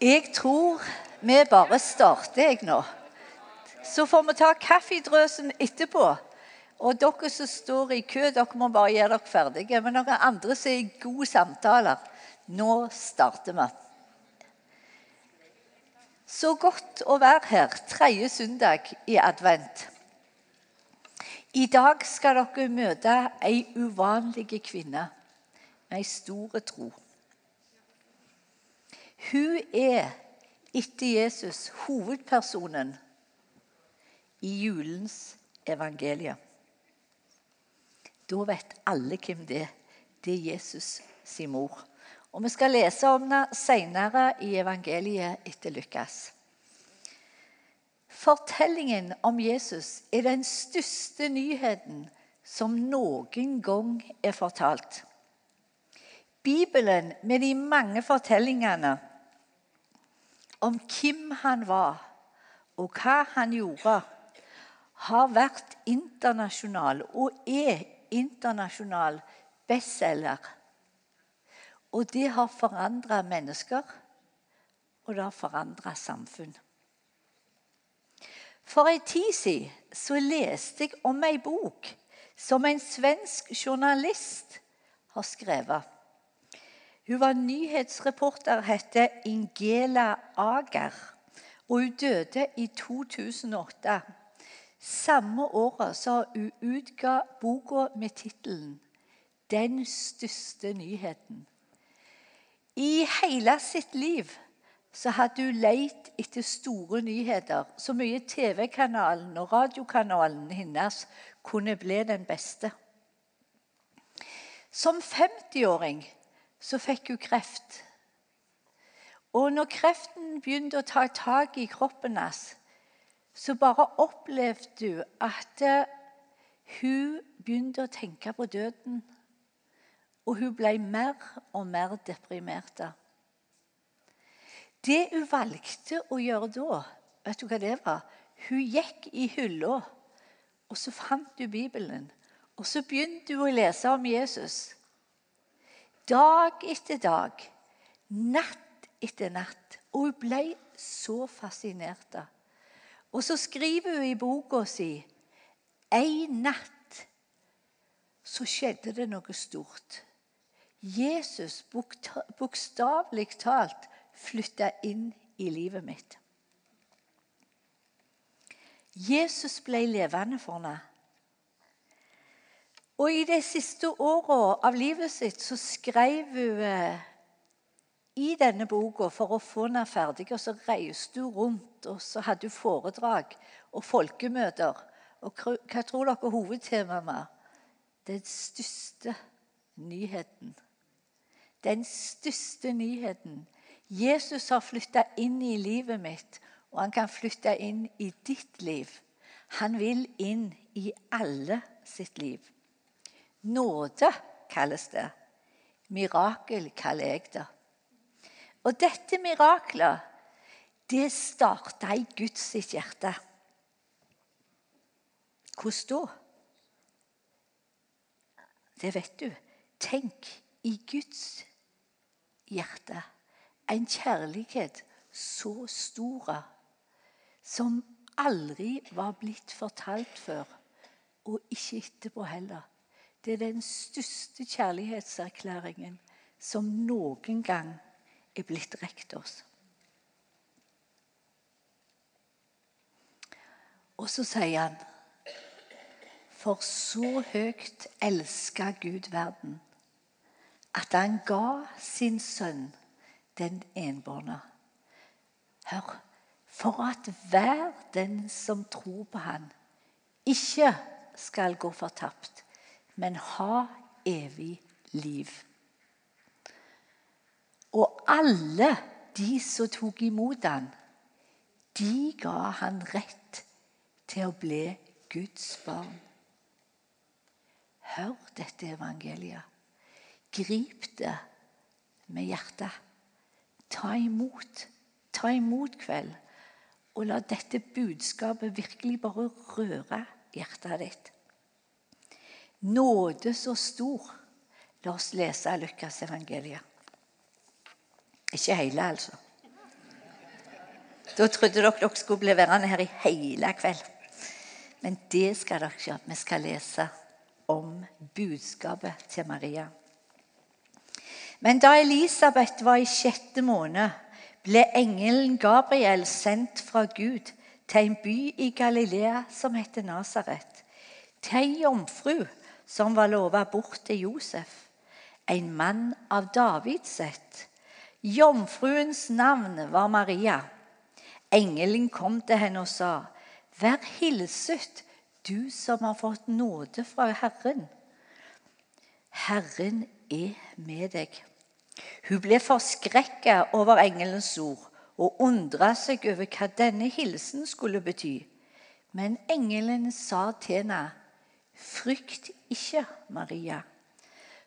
Jeg tror vi bare starter, jeg nå. Så får vi ta kaffedrøsen etterpå. Og dere som står i kø, dere må bare gjøre dere ferdige. Men dere andre som er i gode samtaler, nå starter vi. Så godt å være her tredje søndag i advent. I dag skal dere møte ei uvanlig kvinne med ei stor tro. Hun er etter Jesus hovedpersonen i julens evangelie. Da vet alle hvem det er. Det er Jesus sin mor. Og Vi skal lese om det senere i evangeliet etter Lukas. Fortellingen om Jesus er den største nyheten som noen gang er fortalt. Bibelen med de mange fortellingene om hvem han var, og hva han gjorde, har vært internasjonal og er internasjonal bestselger. Og det har forandra mennesker, og det har forandra samfunn. For en tid siden så leste jeg om ei bok som en svensk journalist har skrevet. Hun var nyhetsreporter, heter Ingela Ager, og hun døde i 2008. Samme året så hun utga boka med tittelen 'Den største nyheten'. I hele sitt liv så hadde hun lett etter store nyheter, så mye TV-kanalen og radiokanalen hennes kunne bli den beste. Som 50-åring så fikk hun kreft. Og når kreften begynte å ta tak i kroppen hans, så bare opplevde hun at eh, hun begynte å tenke på døden. Og hun ble mer og mer deprimert. Det hun valgte å gjøre da, vet du hva det var? Hun gikk i hylla, og så fant hun Bibelen. Og så begynte hun å lese om Jesus. Dag etter dag, natt etter natt. Og hun ble så fascinert. Og så skriver hun i boka si en natt så skjedde det noe stort. Jesus bokstavelig talt flytta inn i livet mitt. Jesus ble levende for henne. Og I de siste åra av livet sitt så skrev hun eh, i denne boka for å få den ferdig. Og så reiste hun rundt, og så hadde hun foredrag og folkemøter. Og hva tror dere hovedtemaet var? Den største nyheten. Den største nyheten. Jesus har flytta inn i livet mitt, og han kan flytte inn i ditt liv. Han vil inn i alle sitt liv. Nåde kalles det. Mirakel kaller jeg det. Og dette miraklet, det starta i Guds sitt hjerte. Hvordan da? Det vet du. Tenk i Guds hjerte. En kjærlighet så stor som aldri var blitt fortalt før, og ikke etterpå heller. Det er den største kjærlighetserklæringen som noen gang er blitt rekt oss. Og så sier han For så høyt elska Gud verden, at han ga sin sønn den enbårne. Hør, for at hver den som tror på han, ikke skal gå fortapt, men ha evig liv. Og alle de som tok imot han, de ga han rett til å bli Guds barn. Hør dette evangeliet. Grip det med hjertet. Ta imot. Ta imot kveld. Og la dette budskapet virkelig bare røre hjertet ditt. Nåde så stor. La oss lese Lukas evangeliet. Ikke hele, altså. Da trodde dere dere skulle bli værende her i hele kveld. Men det skal dere ikke. Vi skal lese om budskapet til Maria. Men da Elisabeth var i sjette måned, ble engelen Gabriel sendt fra Gud til en by i Galilea som heter Nasaret, til ei jomfru som var lova bort til Josef, en mann av Davids sett. Jomfruens navn var Maria. Engelen kom til henne og sa, 'Vær hilset, du som har fått nåde fra Herren.' Herren er med deg. Hun ble forskrekka over engelens ord og undra seg over hva denne hilsen skulle bety. Men engelen sa til henne, 'Frykt ikke, Maria,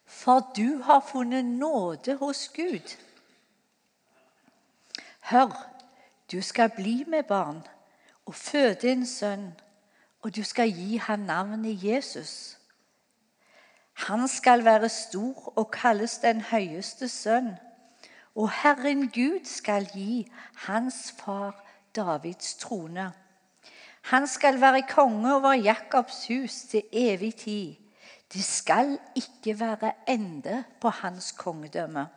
for du har funnet nåde hos Gud.' Hør, du skal bli med barn og føde en sønn, og du skal gi ham navnet Jesus. Han skal være stor og kalles den høyeste sønn. Og Herren Gud skal gi hans far Davids trone. Han skal være konge over Jakobs hus til evig tid. Det skal ikke være ende på hans kongedømme.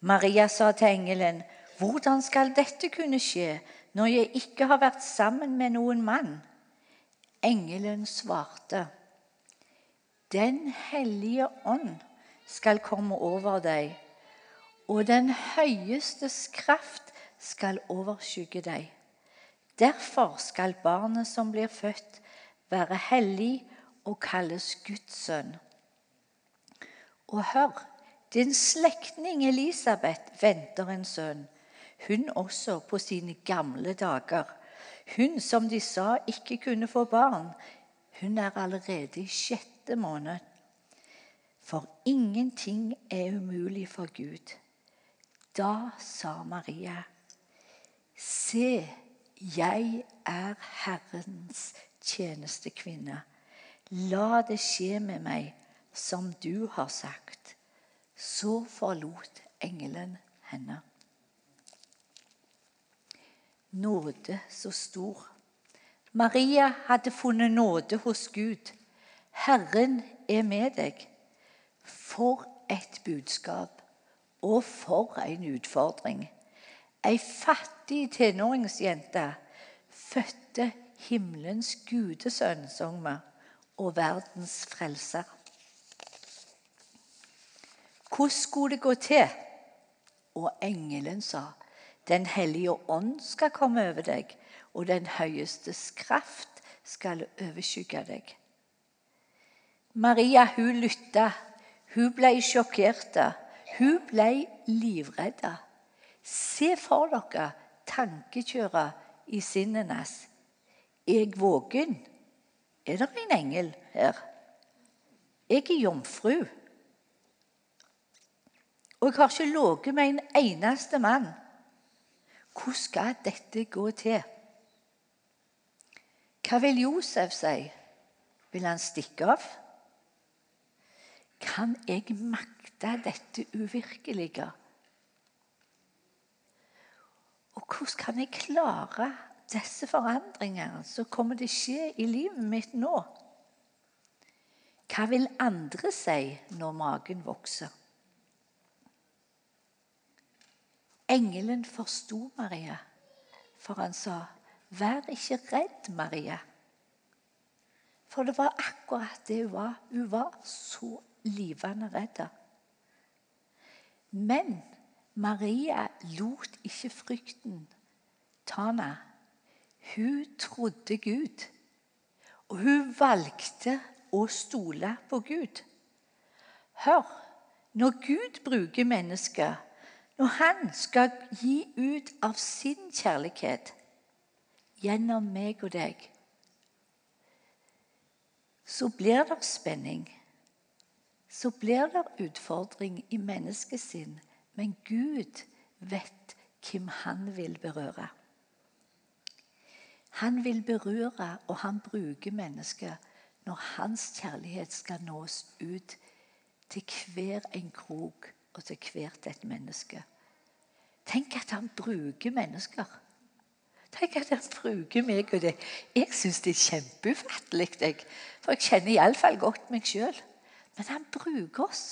Maria sa til engelen, 'Hvordan skal dette kunne skje når jeg ikke har vært sammen med noen mann?' Engelen svarte, 'Den hellige ånd skal komme over deg.' og den høyestes kraft skal overskygge deg. Derfor skal barnet som blir født, være hellig og kalles Guds sønn. Og hør, din slektning Elisabeth venter en sønn, hun også på sine gamle dager. Hun som de sa ikke kunne få barn, hun er allerede i sjette måned. For ingenting er umulig for Gud. Da sa Maria, Se, jeg er Herrens tjenestekvinne. La det skje med meg som du har sagt. Så forlot engelen henne. Nåde så stor. Maria hadde funnet nåde hos Gud. Herren er med deg. For et budskap og for en utfordring. Ei fattig tenåringsjente fødte himmelens gudesønn, sang vi, og verdens frelser. Hvordan skulle det gå til? Og engelen sa, Den hellige ånd skal komme over deg, og den høyestes kraft skal overskygge deg. Maria hun lytta. Hun ble sjokkert. Hun ble livredd. Se for dere tankekjøret i sinnenes. Er jeg våken? Er det en engel her? Jeg er jomfru. Og jeg har ikke ligget med en eneste mann. Hvordan skal dette gå til? Hva vil Josef si? Vil han stikke av? Kan jeg makte dette uvirkelige? Og hvordan kan jeg klare disse forandringene som kommer til å skje i livet mitt nå? Hva vil andre si når magen vokser? Engelen forsto Maria, for han sa, 'Vær ikke redd, Maria.' For det var akkurat det hun var. Hun var så livende redd. Men Maria lot ikke frykten ta henne. Hun trodde Gud, og hun valgte å stole på Gud. Hør, når Gud bruker mennesker, når Han skal gi ut av sin kjærlighet gjennom meg og deg, så blir det spenning. Så blir det utfordring i menneskesinn men Gud vet hvem han vil berøre. Han vil berøre, og han bruker mennesker når hans kjærlighet skal nås ut til hver en krok og til hvert et menneske. Tenk at han bruker mennesker. Tenk at han bruker meg og det. Jeg syns det er kjempeufattelig, jeg. For jeg kjenner iallfall godt meg sjøl. Men han bruker oss.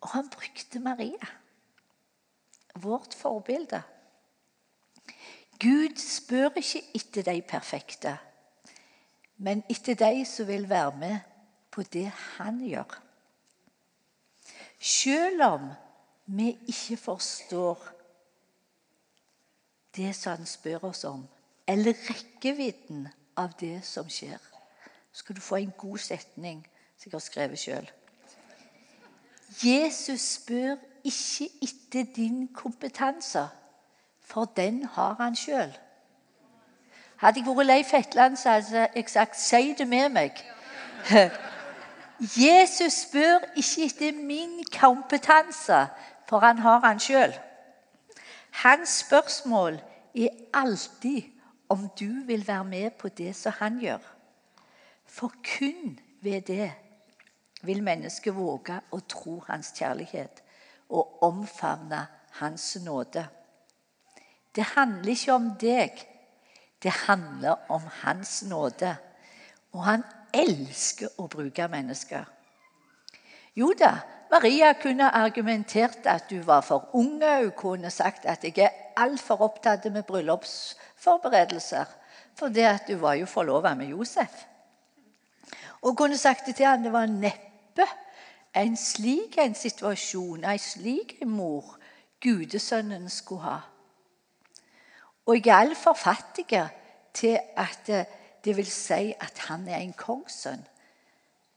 Og han brukte Maria. Vårt forbilde. Gud spør ikke etter de perfekte, men etter de som vil være med på det han gjør. Selv om vi ikke forstår det som han spør oss om, eller rekkevidden av det som skjer. Skal du få en god setning som jeg har skrevet sjøl. Jesus spør ikke etter din kompetanse, for den har han sjøl. Hadde jeg vært Leif Hetland, så hadde jeg sagt 'si det med meg'. Jesus spør ikke etter min kompetanse, for han har han sjøl. Hans spørsmål er alltid om du vil være med på det som han gjør. For kun ved det vil mennesket våge å tro hans kjærlighet og omfavne hans nåde. Det handler ikke om deg. Det handler om hans nåde. Og han elsker å bruke mennesker. Jo da, Maria kunne argumentert at du var for unge. Hun kunne sagt at jeg er altfor opptatt med bryllupsforberedelser. For det at du var jo forlova med Josef. Og kunne sagt det til ham det var neppe en slik en situasjon, en slik en mor, gudesønnen skulle ha. Og jeg er altfor fattig til at det vil si at han er en kongssønn.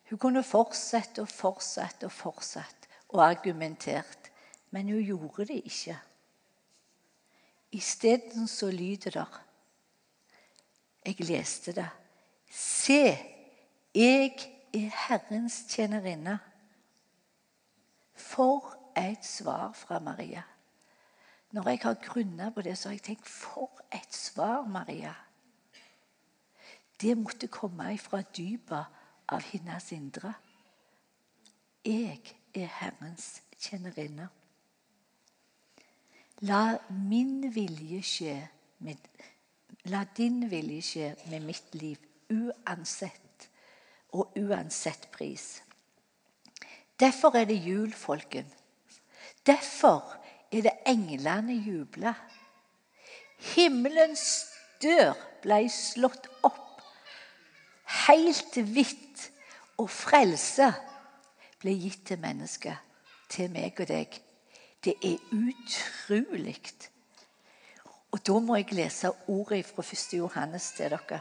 Hun kunne fortsette og fortsette og fortsette og argumentert, men hun gjorde det ikke. Isteden så lyder det Jeg leste det. Se, jeg er Herrens tjenerinne. For et svar fra Maria. Når jeg har grunna på det, så har jeg tenkt For et svar, Maria. Det måtte komme ifra dypet av hennes indre. Jeg er Herrens tjenerinne. La min vilje skje med, La din vilje skje med mitt liv, uansett og uansett pris. Derfor er det jul, folken. Derfor er det englene jubler. Himmelens dør ble slått opp helt hvitt og frelse ble gitt til mennesket, til meg og deg. Det er utrolig. Og da må jeg lese ordet fra 1. Johannes til dere.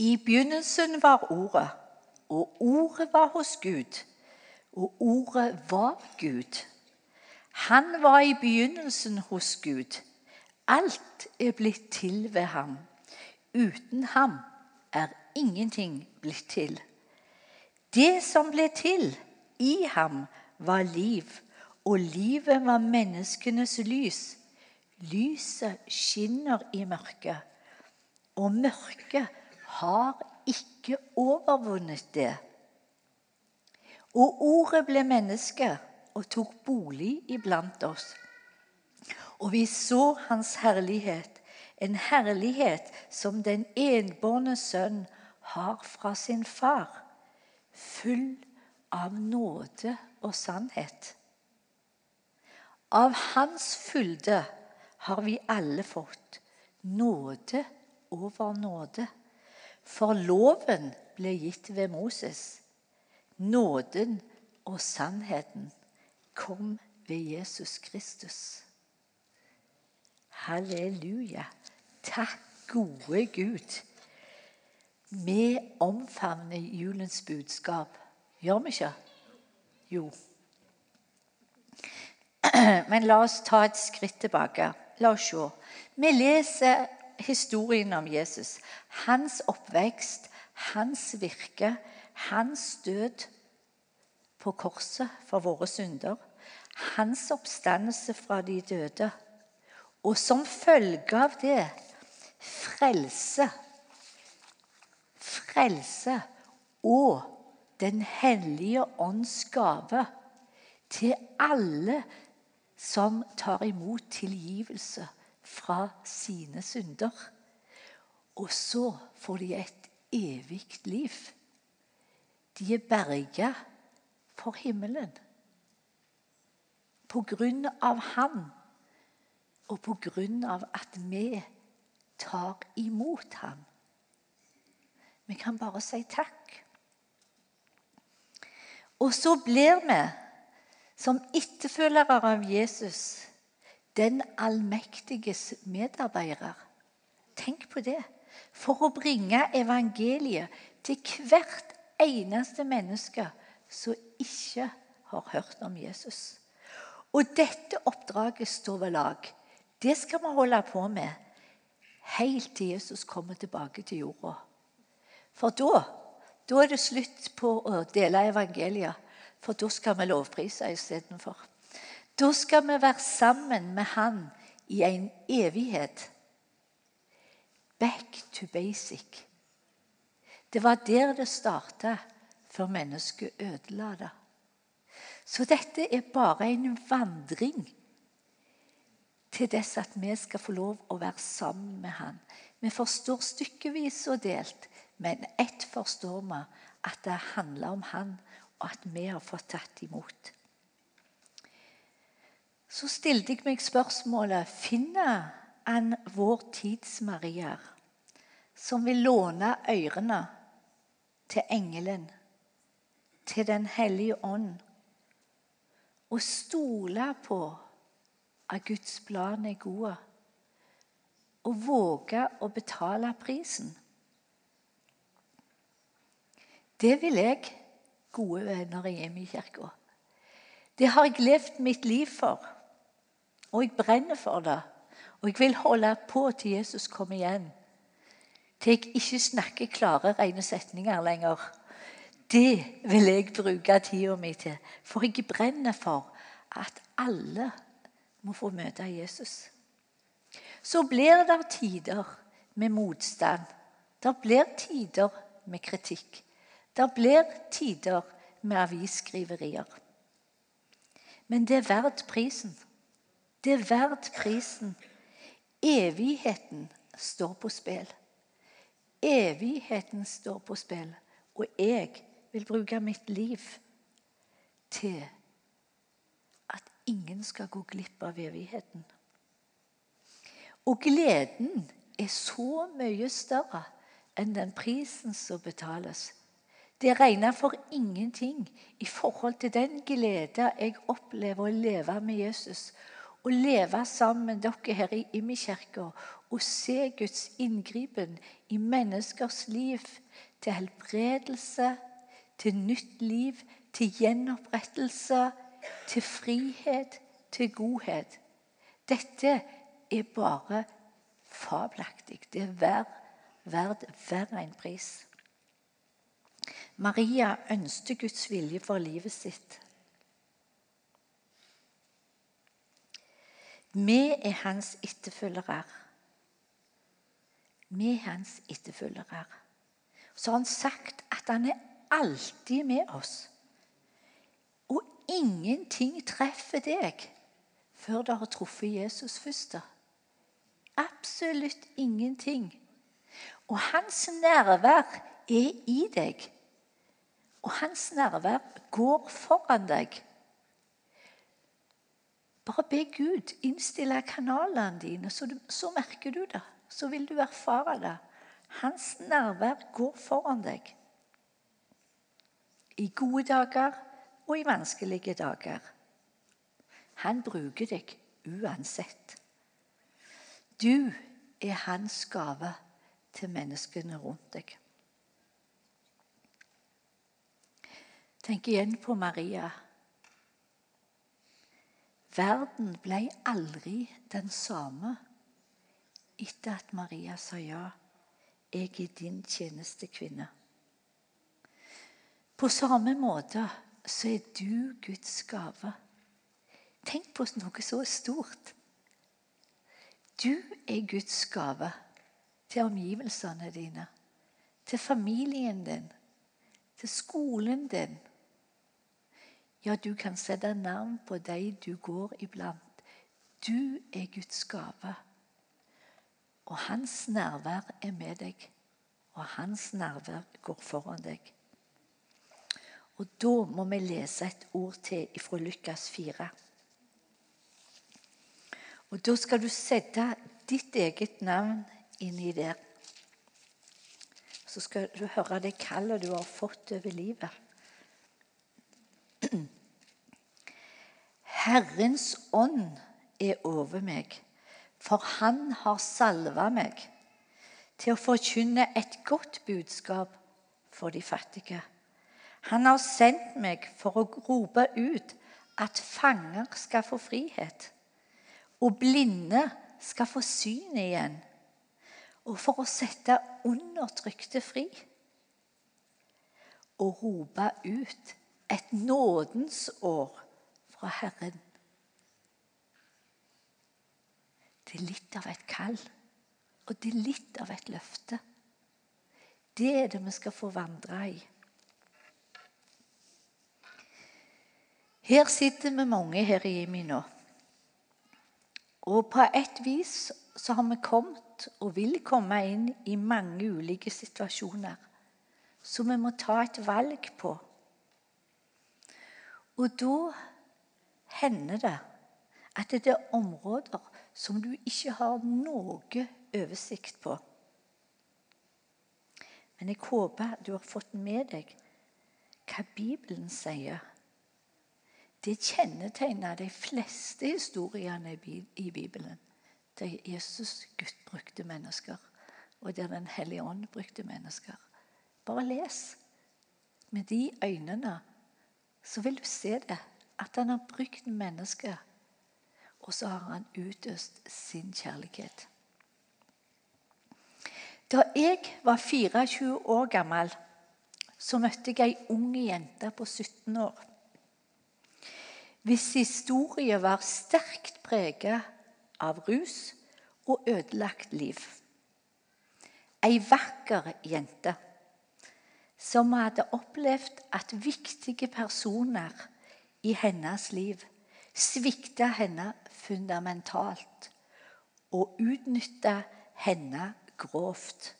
I begynnelsen var Ordet, og Ordet var hos Gud, og Ordet var Gud. Han var i begynnelsen hos Gud. Alt er blitt til ved ham. Uten ham er ingenting blitt til. Det som ble til i ham, var liv, og livet var menneskenes lys. Lyset skinner i mørket, og mørket har ikke overvunnet det. Og ordet ble menneske og tok bolig iblant oss. Og vi så hans herlighet, en herlighet som den enbårne sønn har fra sin far, full av nåde og sannhet. Av hans fylde har vi alle fått nåde over nåde. For loven ble gitt ved Moses. Nåden og sannheten kom ved Jesus Kristus. Halleluja. Takk, gode Gud. Vi omfavner julens budskap. Gjør vi ikke? Jo. Men la oss ta et skritt tilbake. La oss se. Vi leser historien om Jesus. Hans oppvekst, hans virke, hans død på korset for våre synder. Hans oppstandelse fra de døde og som følge av det frelse. Frelse og Den hellige ånds gave til alle som tar imot tilgivelse fra sine synder. Og så får de et evig liv. De er berga for himmelen. På grunn av Han, og på grunn av at vi tar imot ham. Vi kan bare si takk. Og så blir vi, som etterfølgere av Jesus, den allmektiges medarbeidere. Tenk på det. For å bringe evangeliet til hvert eneste menneske som ikke har hørt om Jesus. Og dette oppdraget står ved lag. Det skal vi holde på med helt til Jesus kommer tilbake til jorda. For da, da er det slutt på å dele evangeliet. For da skal vi lovprise istedenfor. Da skal vi være sammen med Han i en evighet. Back to basic. Det var der det starta, før mennesket ødela det. Så dette er bare en vandring til dess at vi skal få lov å være sammen med Han. Vi forstår stykkevis og delt, men ett forstår vi at det handler om Han, og at vi har fått tatt imot. Så stilte jeg meg spørsmålet finner han vår tids Marier, som vil låne ørene til engelen, til Den hellige ånd, og stole på at Guds plan er gode. Og våge å betale prisen. Det vil jeg, gode venner i Emi-kirka. Det har jeg levd mitt liv for, og jeg brenner for det. Og jeg vil holde på til Jesus kommer igjen. Til jeg ikke snakker klare, rene setninger lenger. Det vil jeg bruke tida mi til. For jeg brenner for at alle må få møte Jesus. Så blir det tider med motstand. Det blir tider med kritikk. Det blir tider med avisskriverier. Men det er verdt prisen. Det er verdt prisen. Evigheten står på spill. Evigheten står på spill, og jeg vil bruke mitt liv til at ingen skal gå glipp av evigheten. Og gleden er så mye større enn den prisen som betales. Det regner for ingenting i forhold til den glede jeg opplever å leve med Jesus. Å leve sammen med dere her i Imi-kirka og se Guds inngripen i menneskers liv til helbredelse, til nytt liv, til gjenopprettelse til frihet, til godhet. Dette er bare fabelaktig. Det er verdt hver en pris. Maria ønsket Guds vilje for livet sitt. Vi er hans etterfølgere. Vi er hans etterfølgere. Så har han sagt at han er alltid med oss Og ingenting treffer deg før du har truffet Jesus først. Absolutt ingenting. Og hans nærvær er i deg. Og hans nærvær går foran deg. Bare be Gud innstille kanalene dine, så, du, så merker du det. Så vil du erfare det. Hans nærvær går foran deg. I gode dager og i vanskelige dager. Han bruker deg uansett. Du er hans gave til menneskene rundt deg. Tenk igjen på Maria. Verden ble aldri den samme etter at Maria sa ja. Jeg er din tjenestekvinne. På samme måte så er du Guds gave. Tenk på noe så stort. Du er Guds gave til omgivelsene dine, til familien din, til skolen din. Ja, du kan sette navn på de du går iblant. Du er Guds gave. Og hans nærvær er med deg. Og hans nærvær går foran deg. Og da må vi lese et ord til fra Lukas 4. Og da skal du sette ditt eget navn inni der. Så skal du høre det kallet du har fått over livet. Herrens ånd er over meg, for han har salva meg til å forkynne et godt budskap for de fattige. Han har sendt meg for å rope ut at fanger skal få frihet, og blinde skal få syn igjen, og for å sette undertrykte fri. Og rope ut et nådens år fra Herren. Det er litt av et kall, og det er litt av et løfte. Det er det vi skal få vandre i. Her sitter vi mange her i Jimmy nå. Og på et vis så har vi kommet og vil komme inn i mange ulike situasjoner som vi må ta et valg på. Og da hender det at det er områder som du ikke har noe oversikt på. Men jeg håper du har fått med deg hva Bibelen sier. Det kjennetegner de fleste historiene i Bibelen. Der Jesus Gud brukte mennesker, og der Den hellige ånd brukte mennesker. Bare les. Med de øynene så vil du se det. At han har brukt mennesker og så har han utøst sin kjærlighet. Da jeg var 24 år gammel, så møtte jeg ei ung jente på 17 år. Hvis historie var sterkt preget av rus og ødelagt liv. Ei vakker jente som hadde opplevd at viktige personer i hennes liv svikta henne fundamentalt og utnytta henne grovt.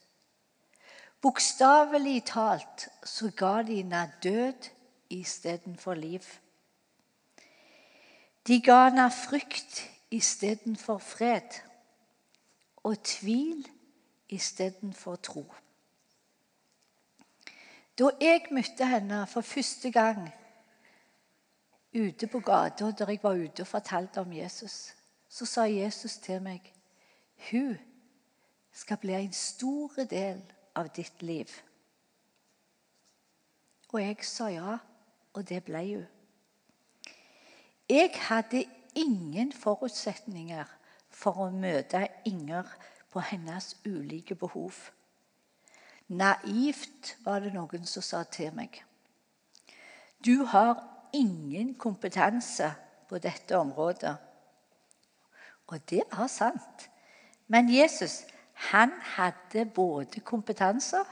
Bokstavelig talt så ga de henne død istedenfor liv. De ga henne frykt istedenfor fred og tvil istedenfor tro. Da jeg møtte henne for første gang ute på gata der jeg var ute og fortalte om Jesus, så sa Jesus til meg hun skal bli en stor del av ditt liv. Og jeg sa ja, og det ble hun. Jeg hadde ingen forutsetninger for å møte Inger på hennes ulike behov. Naivt var det noen som sa til meg. Du har ingen kompetanse på dette området. Og det var sant. Men Jesus han hadde både kompetanse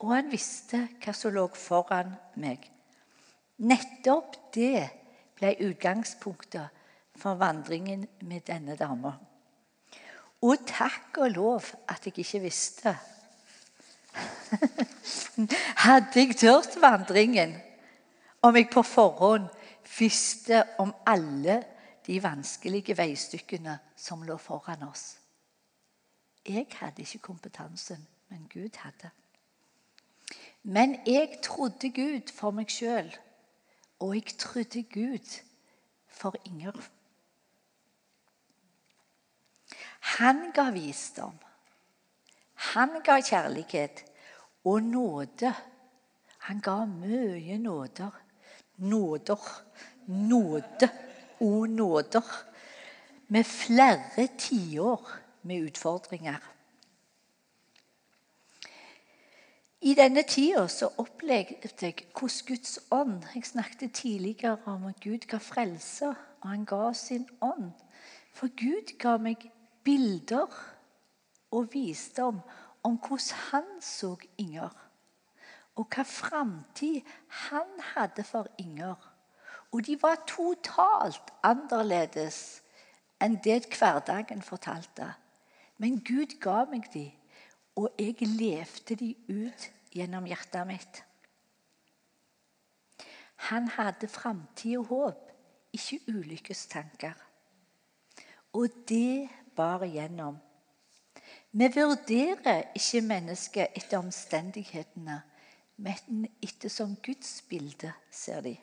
og han visste hva som lå foran meg. Nettopp det ble utgangspunktet for vandringen med denne dama. Og takk og lov at jeg ikke visste. Hadde jeg tørt vandringen, om jeg på forhånd visste om alle de vanskelige veistykkene som lå foran oss. Jeg hadde ikke kompetansen, men Gud hadde. Men jeg trodde Gud for meg sjøl, og jeg trodde Gud for Inger. Han ga visdom. Han ga kjærlighet og nåde. Han ga mye nåder nåder, nåde og nåder. Med flere tiår med utfordringer. I denne tida så opplevde jeg hvordan Guds ånd Jeg snakket tidligere om at Gud ga frelse, og han ga sin ånd. For Gud ga meg bilder og visdom om hvordan han så Inger og hva framtid han hadde for Inger. Og de var totalt annerledes enn det hverdagen fortalte. Men Gud ga meg de, og jeg levde de ut gjennom hjertet mitt. Han hadde framtid og håp, ikke ulykkestanker. Og det bar igjennom. Vi vurderer ikke mennesket etter omstendighetene, men ettersom Guds bilde ser de.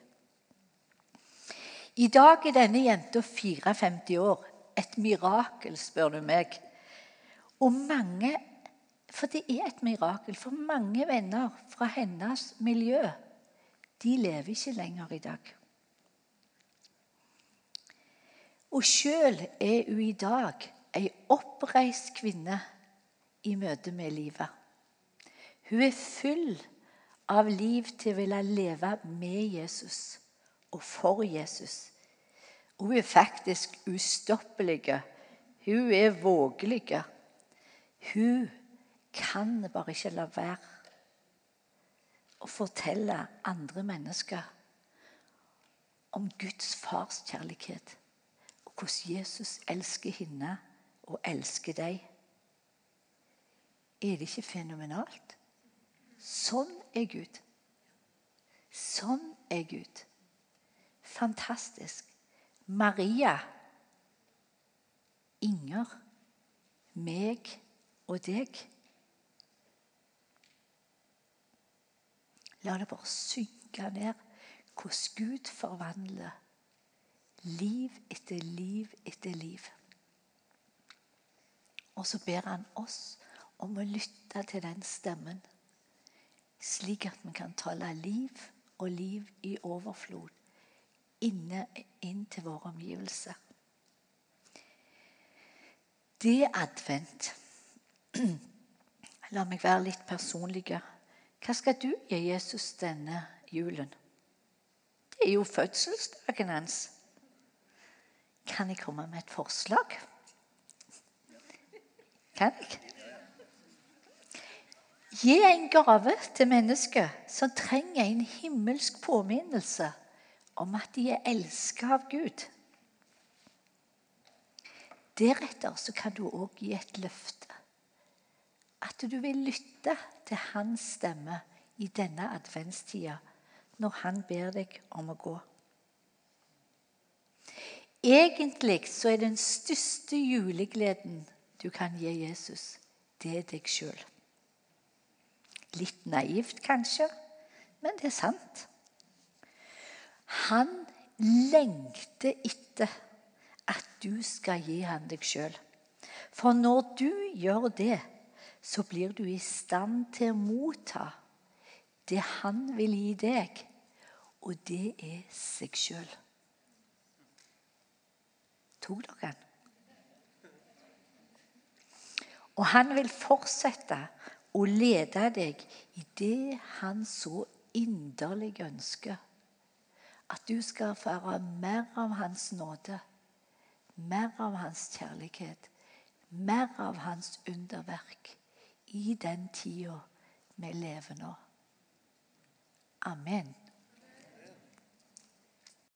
I dag er denne jenta 54 år. Et mirakel, spør du meg. Og mange For det er et mirakel. For mange venner fra hennes miljø de lever ikke lenger i dag. Og sjøl er hun i dag ei oppreist kvinne i møte med livet. Hun er full liv til å ville leve med Jesus og for Jesus. Hun er faktisk ustoppelig. Hun er vågelig. Hun kan bare ikke la være å fortelle andre mennesker om Guds fars kjærlighet. Og hvordan Jesus elsker henne og elsker deg. Er det ikke fenomenalt? Sånn er Gud. Sånn er Gud. Fantastisk. Maria, Inger, meg og deg. La det bare synke ned hvordan Gud forvandler liv etter liv etter liv. Og så ber han oss om å lytte til den stemmen, slik at vi kan tale liv og liv i overflod inne inn til våre omgivelser. Det er advent. La meg være litt personlig. Hva skal du gi Jesus denne julen? Det er jo fødselsdagen hans. Kan jeg komme med et forslag? Kan jeg? Gi en gave til mennesker som trenger en himmelsk påminnelse om at de er elsket av Gud. Deretter så kan du òg gi et løfte. At du vil lytte til hans stemme i denne adventstida når han ber deg om å gå. Egentlig så er den største julegleden du kan gi Jesus, det er deg sjøl. Litt naivt kanskje, men det er sant. Han lengter etter at du skal gi han deg sjøl. For når du gjør det, så blir du i stand til å motta det han vil gi deg, og det er seg sjøl. Tok dere den? Og han vil fortsette å lede deg i det han så inderlig ønsker at du skal erfare mer av Hans nåde, mer av Hans kjærlighet, mer av Hans underverk i den tida vi lever nå. Amen.